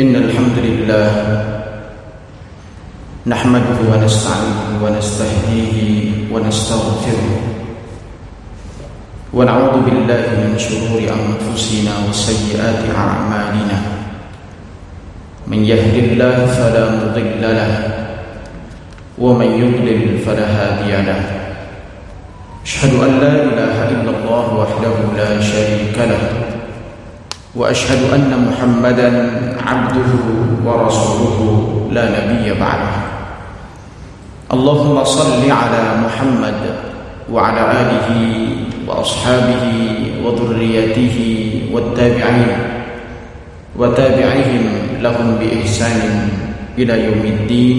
إن الحمد لله نحمده ونستعينه ونستهديه ونستغفره ونعوذ بالله من شرور أنفسنا وسيئات أعمالنا. من يهد الله فلا مضل له ومن يضلل فلا هادي له. أشهد أن لا إله إلا الله وحده لا شريك له. وأشهد أن محمدا عبده ورسوله لا نبي بعده. اللهم صل على محمد وعلى آله وأصحابه وذريته والتابعين وتابعيهم لهم بإحسان إلى يوم الدين.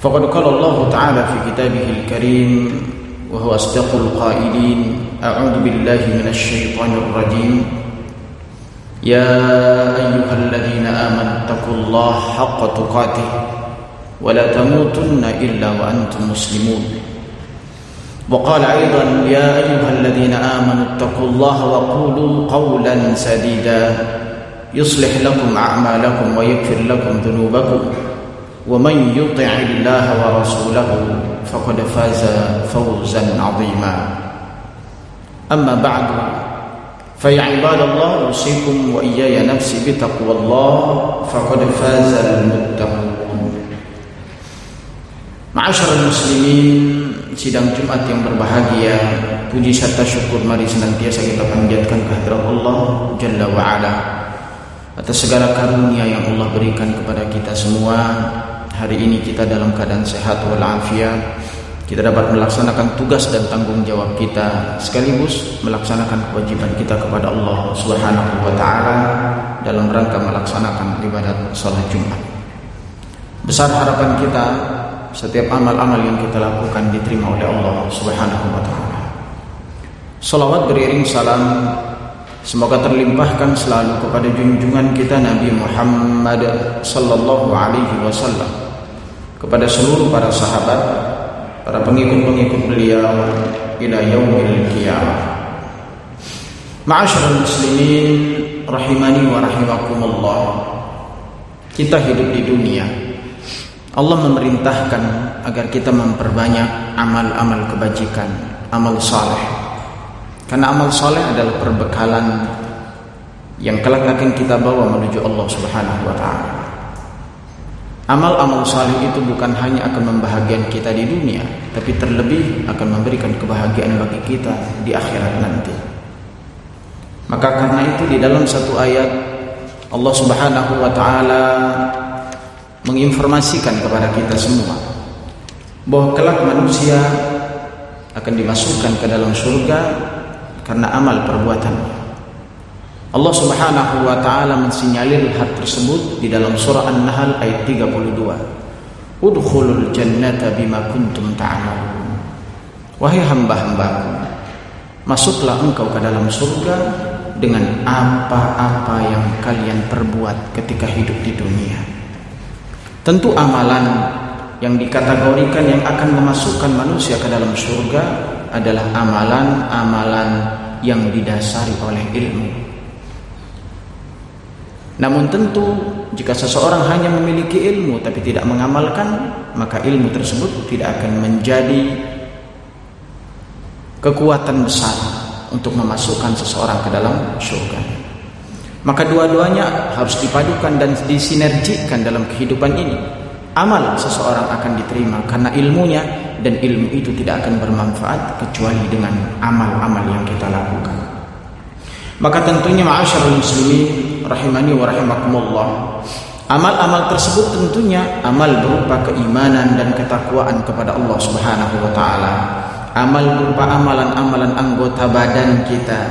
فقد قال الله تعالى في كتابه الكريم وهو أصدق القائلين. أعوذ بالله من الشيطان الرجيم. يا أيها الذين آمنوا اتقوا الله حق تقاته ولا تموتن إلا وأنتم مسلمون. وقال أيضا يا أيها الذين آمنوا اتقوا الله وقولوا قولا سديدا. يصلح لكم أعمالكم ويغفر لكم ذنوبكم. ومن يطع الله ورسوله فقد فاز فوزا عظيما أما بعد فيا عباد الله أوصيكم وإياي نفسي بتقوى الله فقد فاز المتقون معاشر المسلمين sidang Jumat yang berbahagia puji serta syukur mari senantiasa kita panjatkan kehadirat Allah Jalla wa ala atas segala karunia yang Allah berikan kepada kita semua hari ini kita dalam keadaan sehat walafiat kita dapat melaksanakan tugas dan tanggung jawab kita sekaligus melaksanakan kewajiban kita kepada Allah Subhanahu wa taala dalam rangka melaksanakan ibadat salat Jumat. Besar harapan kita setiap amal-amal yang kita lakukan diterima oleh Allah Subhanahu wa taala. Salawat beriring salam Semoga terlimpahkan selalu kepada junjungan kita Nabi Muhammad sallallahu alaihi wasallam kepada seluruh para sahabat, para pengikut-pengikut beliau ila yaumil qiyamah. Ma'asyiral muslimin rahimani wa rahimakumullah. Kita hidup di dunia. Allah memerintahkan agar kita memperbanyak amal-amal kebajikan, amal saleh. Karena amal saleh adalah perbekalan yang kelak akan kita bawa menuju Allah Subhanahu wa taala. Amal-amal saleh itu bukan hanya akan membahagiakan kita di dunia, tapi terlebih akan memberikan kebahagiaan bagi kita di akhirat nanti. Maka karena itu di dalam satu ayat Allah Subhanahu wa taala menginformasikan kepada kita semua bahwa kelak manusia akan dimasukkan ke dalam surga karena amal perbuatannya. Allah Subhanahu wa taala mensinyalir hal tersebut di dalam surah An-Nahl ayat 32. Udkhulul jannata bima kuntum ta'malun. Wahai hamba-hambaku, masuklah engkau ke dalam surga dengan apa-apa yang kalian perbuat ketika hidup di dunia. Tentu amalan yang dikategorikan yang akan memasukkan manusia ke dalam surga adalah amalan-amalan yang didasari oleh ilmu namun tentu jika seseorang hanya memiliki ilmu tapi tidak mengamalkan, maka ilmu tersebut tidak akan menjadi kekuatan besar untuk memasukkan seseorang ke dalam surga. Maka dua-duanya harus dipadukan dan disinergikan dalam kehidupan ini. Amal seseorang akan diterima karena ilmunya dan ilmu itu tidak akan bermanfaat kecuali dengan amal-amal yang kita lakukan. Maka tentunya ma'asyarul muslimin rahimani wa rahimakumullah. Amal-amal tersebut tentunya amal berupa keimanan dan ketakwaan kepada Allah Subhanahu wa taala. Amal berupa amalan-amalan anggota badan kita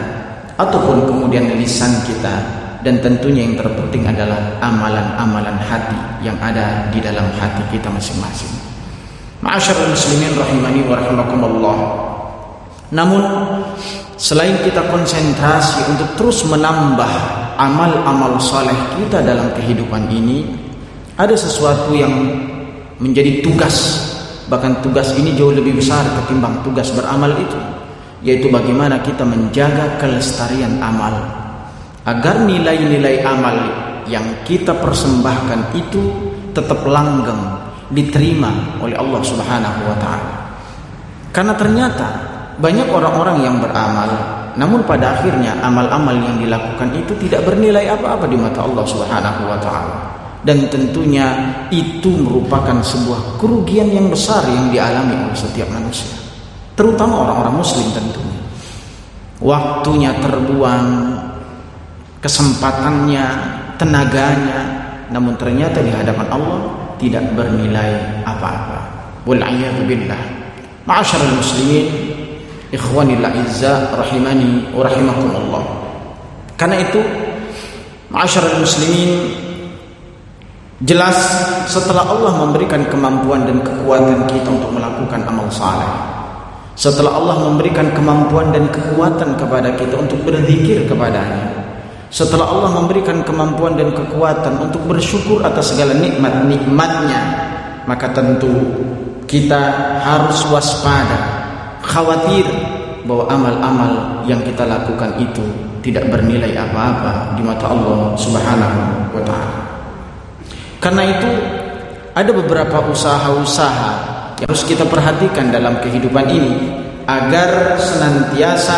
ataupun kemudian lisan kita dan tentunya yang terpenting adalah amalan-amalan hati yang ada di dalam hati kita masing-masing. Ma'asyiral muslimin rahimani wa rahimakumullah. Namun selain kita konsentrasi untuk terus menambah amal-amal saleh kita dalam kehidupan ini ada sesuatu yang menjadi tugas bahkan tugas ini jauh lebih besar ketimbang tugas beramal itu yaitu bagaimana kita menjaga kelestarian amal agar nilai-nilai amal yang kita persembahkan itu tetap langgeng diterima oleh Allah Subhanahu wa taala. Karena ternyata banyak orang-orang yang beramal namun pada akhirnya amal-amal yang dilakukan itu tidak bernilai apa-apa di mata Allah Subhanahu wa taala. Dan tentunya itu merupakan sebuah kerugian yang besar yang dialami oleh setiap manusia. Terutama orang-orang muslim tentunya. Waktunya terbuang, kesempatannya, tenaganya, namun ternyata di hadapan Allah tidak bernilai apa-apa. Wal billah. Ma'asyiral muslimin, ikhwanil izza rahimani wa rahimakumullah. Karena itu, ma'asyiral muslimin, jelas setelah Allah memberikan kemampuan dan kekuatan kita untuk melakukan amal saleh. Setelah Allah memberikan kemampuan dan kekuatan kepada kita untuk berzikir kepadanya, setelah Allah memberikan kemampuan dan kekuatan untuk bersyukur atas segala nikmat-nikmatnya, maka tentu kita harus waspada, khawatir bahwa amal-amal yang kita lakukan itu tidak bernilai apa-apa di mata Allah Subhanahu wa taala. Karena itu ada beberapa usaha-usaha yang harus kita perhatikan dalam kehidupan ini agar senantiasa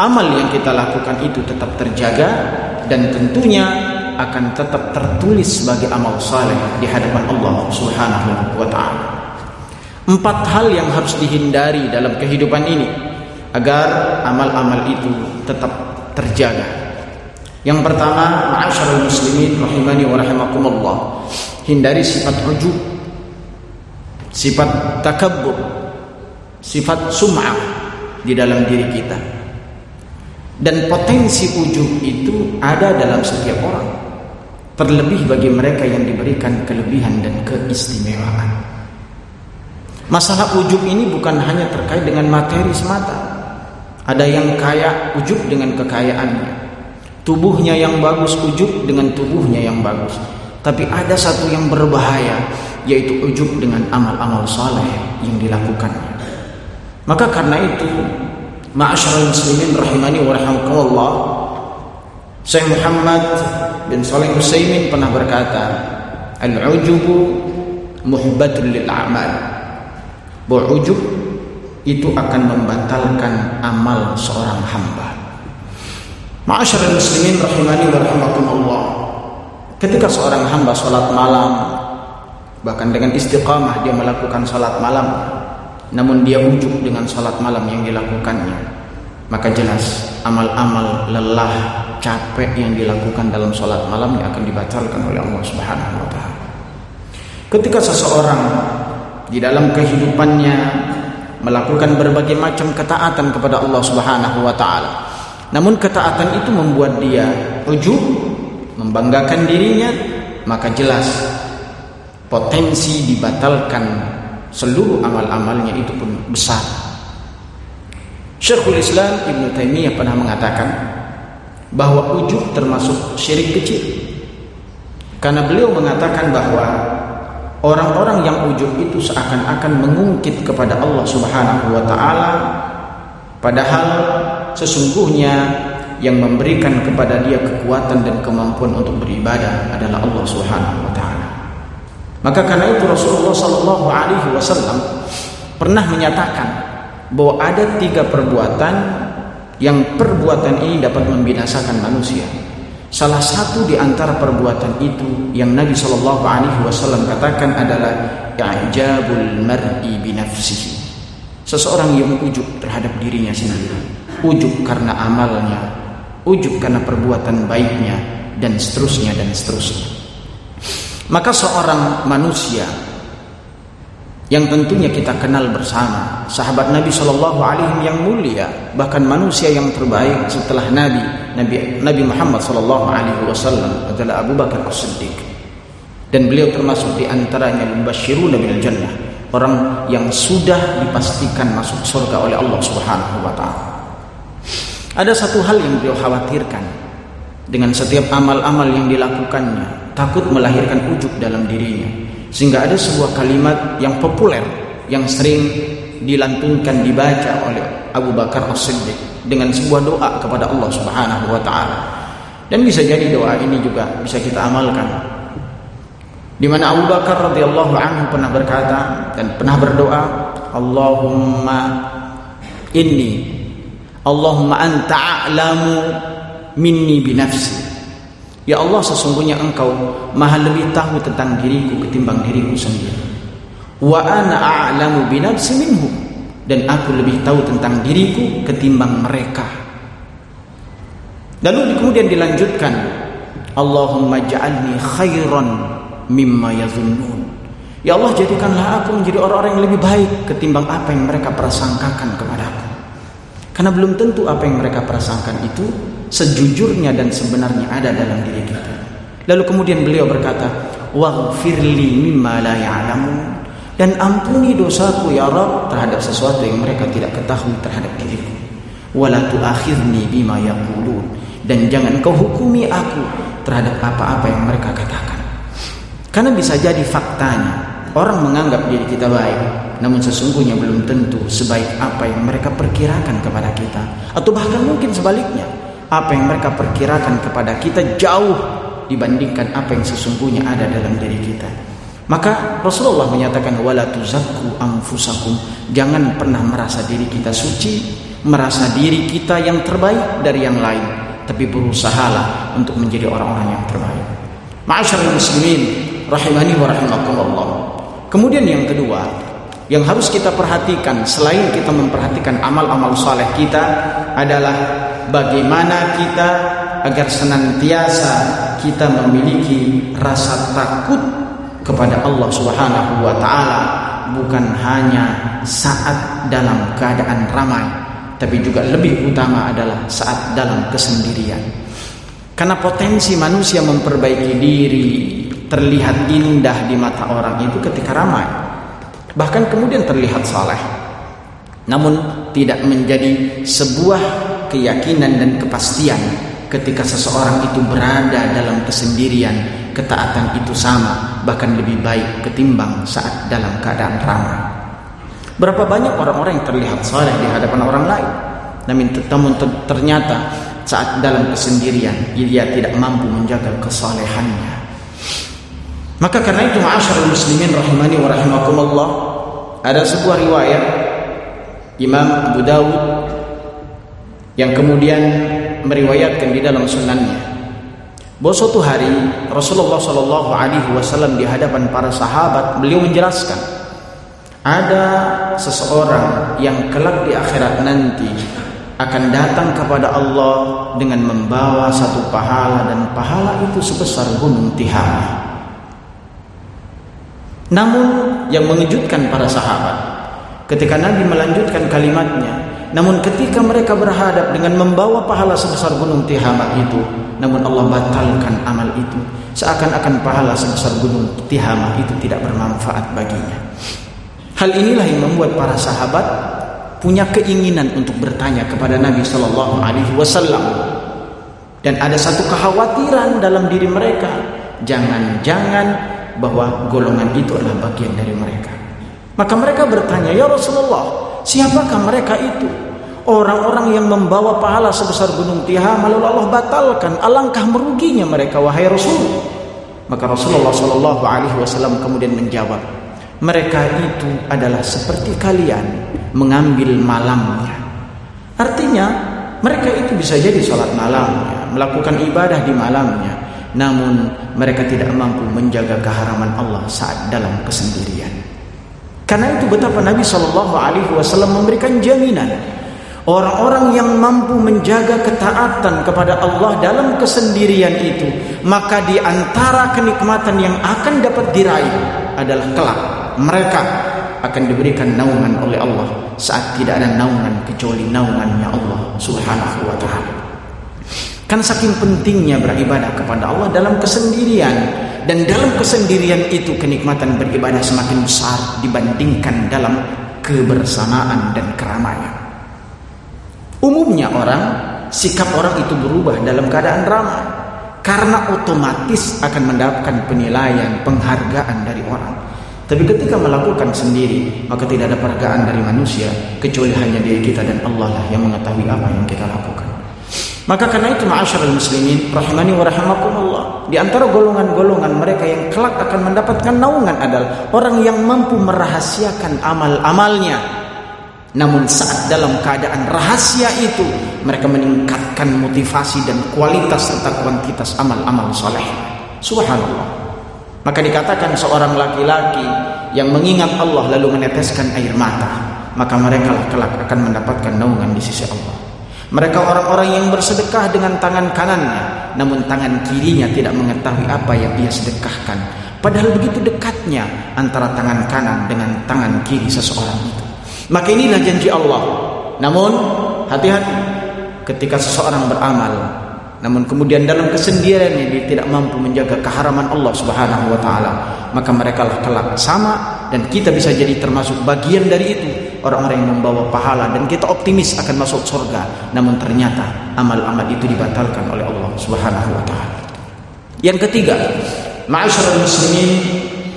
amal yang kita lakukan itu tetap terjaga dan tentunya akan tetap tertulis sebagai amal saleh di hadapan Allah Subhanahu wa taala. Empat hal yang harus dihindari dalam kehidupan ini agar amal-amal itu tetap terjaga. Yang pertama, ma'asyiral muslimin rahimani wa rahimakumullah. Hindari sifat ujub, sifat takabbur, sifat sum'ah di dalam diri kita dan potensi ujub itu ada dalam setiap orang terlebih bagi mereka yang diberikan kelebihan dan keistimewaan masalah ujub ini bukan hanya terkait dengan materi semata ada yang kaya ujub dengan kekayaannya tubuhnya yang bagus ujub dengan tubuhnya yang bagus tapi ada satu yang berbahaya yaitu ujub dengan amal-amal saleh yang dilakukannya maka karena itu Ma'asyiral muslimin rahimani wa rahimakumullah. Syekh Muhammad bin Shalih Utsaimin pernah berkata, "Al-ujubu muhbatul lil a'mal." Bahwa ujub itu akan membatalkan amal seorang hamba. Ma'asyiral muslimin rahimani wa rahimakumullah. Ketika seorang hamba salat malam bahkan dengan istiqamah dia melakukan salat malam namun dia ujub dengan salat malam yang dilakukannya maka jelas amal-amal lelah capek yang dilakukan dalam salat malamnya akan dibatalkan oleh Allah Subhanahu wa taala ketika seseorang di dalam kehidupannya melakukan berbagai macam ketaatan kepada Allah Subhanahu wa taala namun ketaatan itu membuat dia ujub membanggakan dirinya maka jelas potensi dibatalkan seluruh amal-amalnya itu pun besar. Syekhul Islam Ibn Taimiyah pernah mengatakan bahwa ujub termasuk syirik kecil. Karena beliau mengatakan bahwa orang-orang yang ujub itu seakan-akan mengungkit kepada Allah Subhanahu wa taala padahal sesungguhnya yang memberikan kepada dia kekuatan dan kemampuan untuk beribadah adalah Allah Subhanahu wa taala. Maka karena itu Rasulullah Sallallahu Alaihi Wasallam pernah menyatakan bahwa ada tiga perbuatan yang perbuatan ini dapat membinasakan manusia. Salah satu di antara perbuatan itu yang Nabi Shallallahu Alaihi Wasallam katakan adalah i'jabul mar'i binafsihi. Seseorang yang ujub terhadap dirinya sendiri, ujub karena amalnya, ujub karena perbuatan baiknya, dan seterusnya dan seterusnya. Maka seorang manusia yang tentunya kita kenal bersama, sahabat Nabi Shallallahu Alaihi yang mulia, bahkan manusia yang terbaik setelah Nabi, Nabi Nabi Muhammad Shallallahu Alaihi Wasallam adalah Abu Bakar As-Siddiq. Dan beliau termasuk di antaranya Nabi bil jannah, orang yang sudah dipastikan masuk surga oleh Allah Subhanahu wa taala. Ada satu hal yang beliau khawatirkan dengan setiap amal-amal yang dilakukannya takut melahirkan ujub dalam dirinya sehingga ada sebuah kalimat yang populer yang sering dilantunkan dibaca oleh Abu Bakar As-Siddiq dengan sebuah doa kepada Allah Subhanahu wa taala Dan bisa jadi doa ini juga bisa kita amalkan. Di mana Abu Bakar radhiyallahu anhu pernah berkata dan pernah berdoa, Allahumma inni Allahumma anta a'lamu minni binafsi. Ya Allah sesungguhnya engkau maha lebih tahu tentang diriku ketimbang diriku sendiri. Wa ana a'lamu binafsi minhum dan aku lebih tahu tentang diriku ketimbang mereka. Lalu kemudian dilanjutkan Allahumma ja'alni khairan mimma yazunnun. Ya Allah jadikanlah aku menjadi orang-orang yang lebih baik ketimbang apa yang mereka prasangkakan kepadaku. Karena belum tentu apa yang mereka prasangkan itu sejujurnya dan sebenarnya ada dalam diri kita. Lalu kemudian beliau berkata, "Waghfirli mimma la ya'lamun." Dan ampuni dosaku ya Rabb terhadap sesuatu yang mereka tidak ketahui terhadap diriku. Wala tu'akhirni bima yaqulun dan jangan kau hukumi aku terhadap apa-apa yang mereka katakan. Karena bisa jadi faktanya orang menganggap diri kita baik, namun sesungguhnya belum tentu sebaik apa yang mereka perkirakan kepada kita, atau bahkan mungkin sebaliknya, apa yang mereka perkirakan kepada kita jauh dibandingkan apa yang sesungguhnya ada dalam diri kita. Maka Rasulullah menyatakan wala tuzakku anfusakum, jangan pernah merasa diri kita suci, merasa diri kita yang terbaik dari yang lain tapi berusahalah untuk menjadi orang-orang yang terbaik. Ma'asyiral muslimin rahimani wa rahimakumullah. Kemudian yang kedua, yang harus kita perhatikan selain kita memperhatikan amal-amal saleh kita adalah bagaimana kita agar senantiasa kita memiliki rasa takut kepada Allah Subhanahu wa taala bukan hanya saat dalam keadaan ramai tapi juga lebih utama adalah saat dalam kesendirian. Karena potensi manusia memperbaiki diri terlihat indah di mata orang itu ketika ramai. Bahkan kemudian terlihat saleh. Namun tidak menjadi sebuah keyakinan dan kepastian ketika seseorang itu berada dalam kesendirian, ketaatan itu sama, bahkan lebih baik ketimbang saat dalam keadaan ramai. Berapa banyak orang-orang yang terlihat saleh di hadapan orang lain, namun ternyata saat dalam kesendirian dia tidak mampu menjaga kesalehannya. Maka karena itu ma'asyarul muslimin rahimani wa rahimakumullah ada sebuah riwayat Imam Abu Dawud yang kemudian meriwayatkan di dalam sunannya bahwa suatu hari Rasulullah Shallallahu Alaihi Wasallam di hadapan para sahabat beliau menjelaskan ada seseorang yang kelak di akhirat nanti akan datang kepada Allah dengan membawa satu pahala dan pahala itu sebesar gunung Tihama. Namun yang mengejutkan para sahabat ketika Nabi melanjutkan kalimatnya, namun ketika mereka berhadap dengan membawa pahala sebesar gunung Tihama itu, namun Allah batalkan amal itu, seakan-akan pahala sebesar gunung Tihama itu tidak bermanfaat baginya. Hal inilah yang membuat para sahabat punya keinginan untuk bertanya kepada Nabi Shallallahu Alaihi Wasallam dan ada satu kekhawatiran dalam diri mereka jangan-jangan bahwa golongan itu adalah bagian dari mereka maka mereka bertanya ya Rasulullah siapakah mereka itu orang-orang yang membawa pahala sebesar gunung Tihama lalu Allah batalkan alangkah meruginya mereka wahai Rasul maka Rasulullah Shallallahu Alaihi Wasallam kemudian menjawab mereka itu adalah seperti kalian mengambil malamnya. Artinya, mereka itu bisa jadi sholat malamnya, melakukan ibadah di malamnya, namun mereka tidak mampu menjaga keharaman Allah saat dalam kesendirian. Karena itu betapa Nabi Shallallahu Alaihi Wasallam memberikan jaminan Orang-orang yang mampu menjaga ketaatan kepada Allah dalam kesendirian itu, maka di antara kenikmatan yang akan dapat diraih adalah kelak mereka akan diberikan naungan oleh Allah saat tidak ada naungan kecuali naungannya Allah Subhanahu wa taala. Kan saking pentingnya beribadah kepada Allah dalam kesendirian dan dalam kesendirian itu kenikmatan beribadah semakin besar dibandingkan dalam kebersamaan dan keramaian. Umumnya orang sikap orang itu berubah dalam keadaan ramai karena otomatis akan mendapatkan penilaian, penghargaan dari orang. Tapi ketika melakukan sendiri, maka tidak ada pergaan dari manusia kecuali hanya diri kita dan Allah lah yang mengetahui apa yang kita lakukan. Maka karena itu ma'asyiral muslimin rahimani wa rahimakumullah, di antara golongan-golongan mereka yang kelak akan mendapatkan naungan adalah orang yang mampu merahasiakan amal-amalnya. Namun saat dalam keadaan rahasia itu mereka meningkatkan motivasi dan kualitas serta kuantitas amal-amal soleh. Subhanallah. Maka dikatakan seorang laki-laki yang mengingat Allah lalu meneteskan air mata, maka mereka kelak akan mendapatkan naungan di sisi Allah. Mereka orang-orang yang bersedekah dengan tangan kanannya, namun tangan kirinya tidak mengetahui apa yang ia sedekahkan. Padahal begitu dekatnya antara tangan kanan dengan tangan kiri seseorang itu. Maka inilah janji Allah. Namun hati-hati ketika seseorang beramal, namun kemudian dalam kesendiriannya dia tidak mampu menjaga keharaman Allah Subhanahu wa taala, maka mereka kelak sama dan kita bisa jadi termasuk bagian dari itu orang-orang yang membawa pahala dan kita optimis akan masuk surga namun ternyata amal-amal itu dibatalkan oleh Allah Subhanahu wa taala. Yang ketiga, ma'asyiral muslimin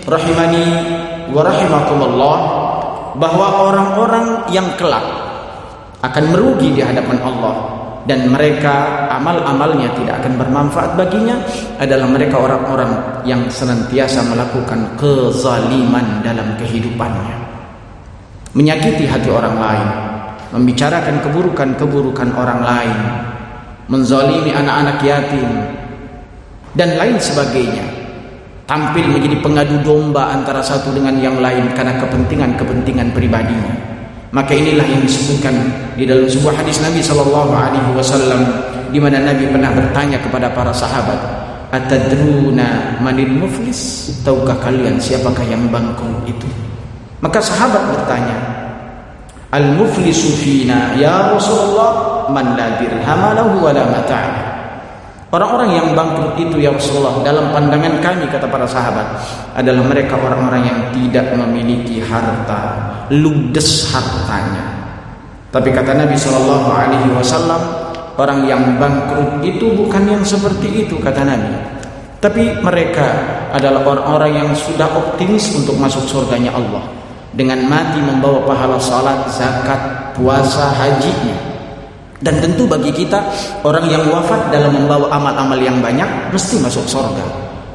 rahimani wa rahimakumullah bahwa orang-orang yang kelak akan merugi di hadapan Allah dan mereka amal-amalnya tidak akan bermanfaat baginya adalah mereka orang-orang yang senantiasa melakukan kezaliman dalam kehidupannya menyakiti hati orang lain, membicarakan keburukan-keburukan orang lain, menzalimi anak-anak yatim, dan lain sebagainya. Tampil menjadi pengadu domba antara satu dengan yang lain karena kepentingan-kepentingan pribadinya. Maka inilah yang disebutkan di dalam sebuah hadis Nabi sallallahu alaihi wasallam di mana Nabi pernah bertanya kepada para sahabat, "Atadruna manil muflis?" Tahukah kalian siapakah yang bangkrut itu? Maka sahabat bertanya, Al-muflisu fina ya Rasulullah man la dirham lahu wa la. Orang-orang yang bangkrut itu ya Rasulullah dalam pandangan kami kata para sahabat adalah mereka orang-orang yang tidak memiliki harta, ludes hartanya. Tapi kata Nabi Shallallahu Alaihi Wasallam orang yang bangkrut itu bukan yang seperti itu kata Nabi. Tapi mereka adalah orang-orang yang sudah optimis untuk masuk surganya Allah dengan mati membawa pahala salat, zakat, puasa, hajinya. Dan tentu bagi kita orang yang wafat dalam membawa amal-amal yang banyak mesti masuk surga.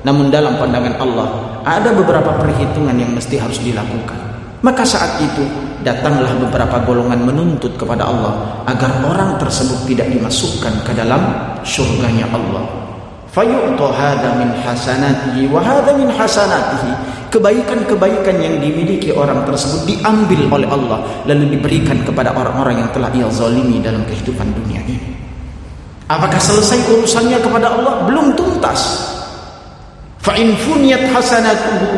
Namun dalam pandangan Allah ada beberapa perhitungan yang mesti harus dilakukan. Maka saat itu datanglah beberapa golongan menuntut kepada Allah agar orang tersebut tidak dimasukkan ke dalam surganya Allah fayu'ta hadha min hasanatihi wa hadha min hasanatihi kebaikan-kebaikan yang dimiliki orang tersebut diambil oleh Allah lalu diberikan kepada orang-orang yang telah ia zalimi dalam kehidupan dunia ini. Apakah selesai urusannya kepada Allah? Belum tuntas. Fa in funiyat hasanatuhu.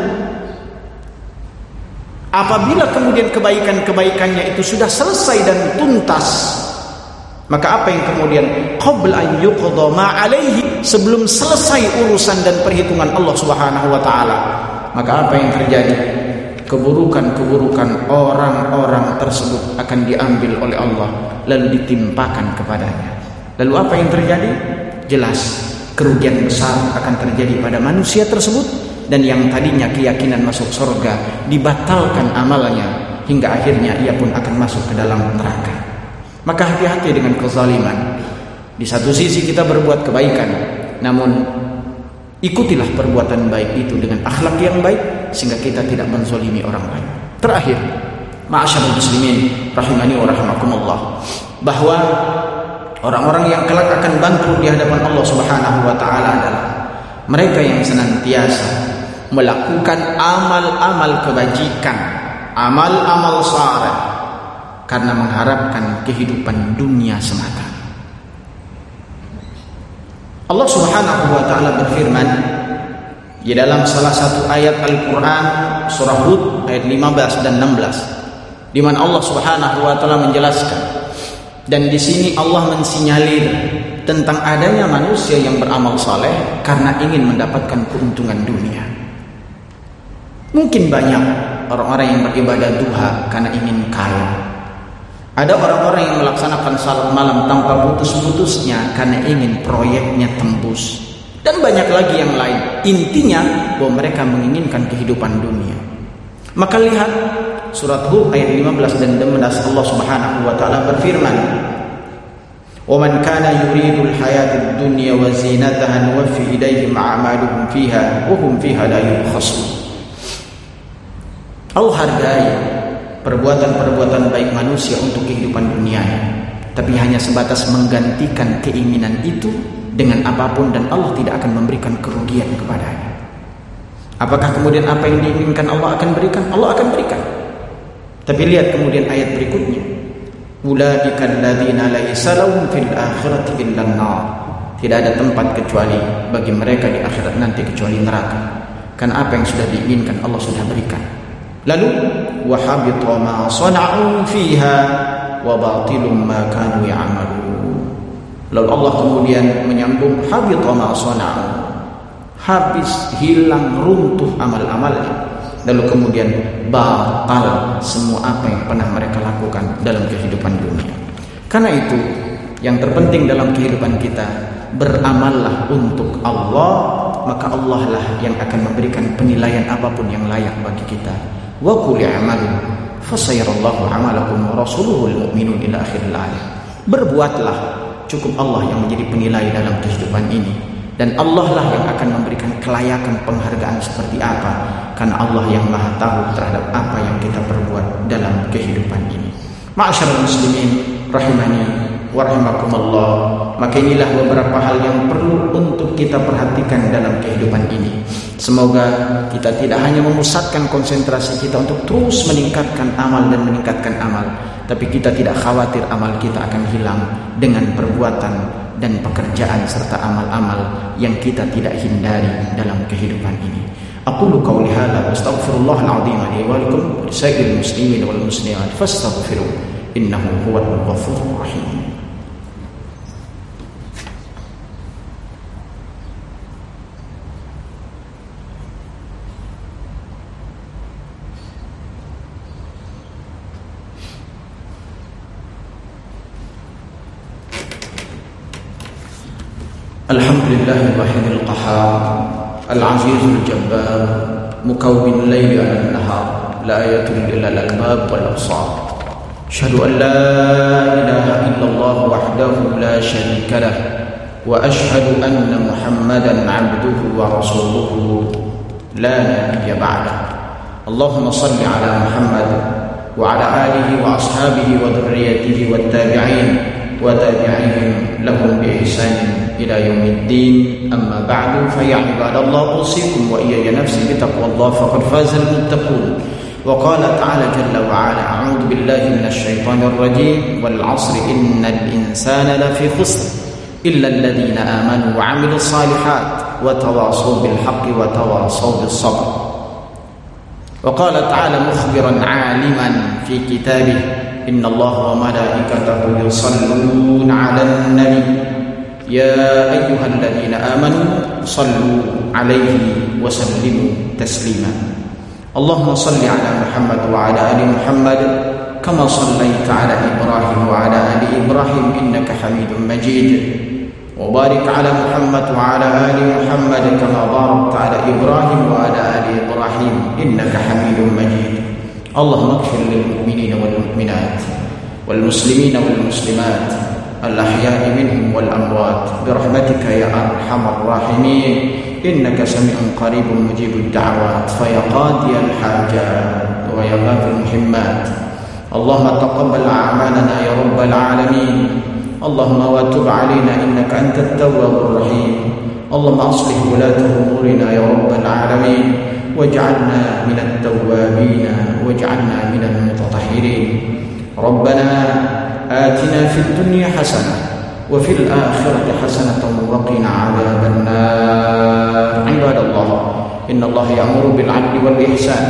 Apabila kemudian kebaikan-kebaikannya itu sudah selesai dan tuntas maka apa yang kemudian? Qabla an yuqda ma alaihi sebelum selesai urusan dan perhitungan Allah Subhanahu wa taala. Maka apa yang terjadi? Keburukan-keburukan orang-orang tersebut akan diambil oleh Allah lalu ditimpakan kepadanya. Lalu apa yang terjadi? Jelas kerugian besar akan terjadi pada manusia tersebut dan yang tadinya keyakinan masuk surga dibatalkan amalnya hingga akhirnya ia pun akan masuk ke dalam neraka. Maka hati-hati dengan kezaliman. Di satu sisi kita berbuat kebaikan, namun ikutilah perbuatan baik itu dengan akhlak yang baik sehingga kita tidak menzalimi orang lain. Terakhir, ma'asyiral muslimin rahimani wa rahimakumullah, bahwa orang-orang yang kelak akan bangkrut di hadapan Allah Subhanahu wa taala adalah mereka yang senantiasa melakukan amal-amal kebajikan, amal-amal saleh karena mengharapkan kehidupan dunia semata. Allah Subhanahu wa taala berfirman di dalam salah satu ayat Al-Qur'an surah Hud ayat 15 dan 16 di mana Allah Subhanahu wa taala menjelaskan dan di sini Allah mensinyalir tentang adanya manusia yang beramal saleh karena ingin mendapatkan keuntungan dunia. Mungkin banyak orang-orang yang beribadah duha karena ingin kaya, ada orang-orang yang melaksanakan salat malam tanpa putus-putusnya karena ingin proyeknya tembus. Dan banyak lagi yang lain. Intinya bahwa mereka menginginkan kehidupan dunia. Maka lihat surat Hud ayat 15 dan 16 Allah Subhanahu wa taala berfirman, "Waman kana yuridu al-hayata ad-dunya wa zinataha nuwaffi ilayhim a'maluhum fiha wa. Allah hargai perbuatan-perbuatan baik manusia untuk kehidupan dunia tapi hanya sebatas menggantikan keinginan itu dengan apa pun dan Allah tidak akan memberikan kerugian kepadanya apakah kemudian apa yang diinginkan Allah akan berikan Allah akan berikan tapi lihat kemudian ayat berikutnya fil. Tidak ada tempat kecuali bagi mereka di akhirat nanti kecuali neraka. Karena apa yang sudah diinginkan Allah sudah berikan. Lalu wa ma sana'u fiha wa batilum ma kanu. Lalu Allah kemudian menyambung habita ma sana'u. Habis hilang runtuh amal-amalnya lalu kemudian batal semua apa yang pernah mereka lakukan dalam kehidupan dunia. Karena itu, yang terpenting dalam kehidupan kita beramallah untuk Allah, maka Allah lah yang akan memberikan penilaian apa pun yang layak bagi kita. Wa qul i'malu fasayarallahu 'amalakum wa rasuluhu mu'minun ila akhiril ayat. Berbuatlah, cukup Allah yang menjadi penilai dalam kehidupan ini. Dan Allah lah yang akan memberikan kelayakan penghargaan seperti apa. Karena Allah yang maha tahu terhadap apa yang kita perbuat dalam kehidupan ini. Ma'asyarul muslimin rahimani wa rahimakumullah maka inilah beberapa hal yang perlu untuk kita perhatikan dalam kehidupan ini. Semoga kita tidak hanya memusatkan konsentrasi kita untuk terus meningkatkan amal dan meningkatkan amal tapi kita tidak khawatir amal kita akan hilang dengan perbuatan dan pekerjaan serta amal-amal yang kita tidak hindari dalam kehidupan ini. Aqulu qawli hadza wa astaghfirullah al-azim li wa lakum wa lisa'iril muslimin wal muslimat fastaghfiruh innahu القهار العزيز الجبار مكون الليل على النهار لا يتل إلا الألباب والأبصار. أشهد أن لا إله إلا الله وحده لا شريك له وأشهد أن محمدا عبده ورسوله لا نبي بعده. اللهم صل على محمد وعلى آله وأصحابه وذريته والتابعين. وتابعيهم لهم بإحسان إلى يوم الدين. أما بعد فيا عباد الله أوصيكم وإياي نفسي بتقوى الله فقد فاز المتقون. وقال تعالى جل وعلا أعوذ بالله من الشيطان الرجيم والعصر إن الإنسان لفي خسر إلا الذين آمنوا وعملوا الصالحات وتواصوا بالحق وتواصوا بالصبر. وقال تعالى مخبرا عالما في كتابه إن الله وملائكته يصلون على النبي. يا أيها الذين آمنوا صلوا عليه وسلموا تسليما. اللهم صل على محمد وعلى آل محمد كما صليت على إبراهيم وعلى آل إبراهيم إنك حميد مجيد. وبارك على محمد وعلى آل محمد كما باركت على إبراهيم وعلى آل إبراهيم إنك حميد مجيد. اللهم اغفر للمؤمنين والمؤمنات والمسلمين والمسلمات الأحياء منهم والأموات برحمتك يا أرحم الراحمين إنك سميع قريب مجيب الدعوات فيا قاضي الحاجات ويا غافر المهمات اللهم تقبل أعمالنا يا رب العالمين اللهم وتب علينا إنك أنت التواب الرحيم اللهم أصلح ولاة أمورنا يا رب العالمين واجعلنا من التوابين واجعلنا من المتطهرين. ربنا آتنا في الدنيا حسنة وفي الآخرة حسنة وقنا عذاب النار. عباد الله إن الله يأمر بالعدل والإحسان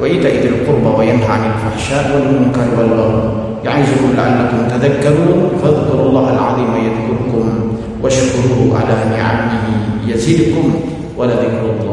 وإيتاء ذي القربى وينهى عن الفحشاء والمنكر والبغي. يعظكم لعلكم تذكرون. فاذكروا الله العظيم يذكركم واشكروه على نعمه يزدكم ولذكر الله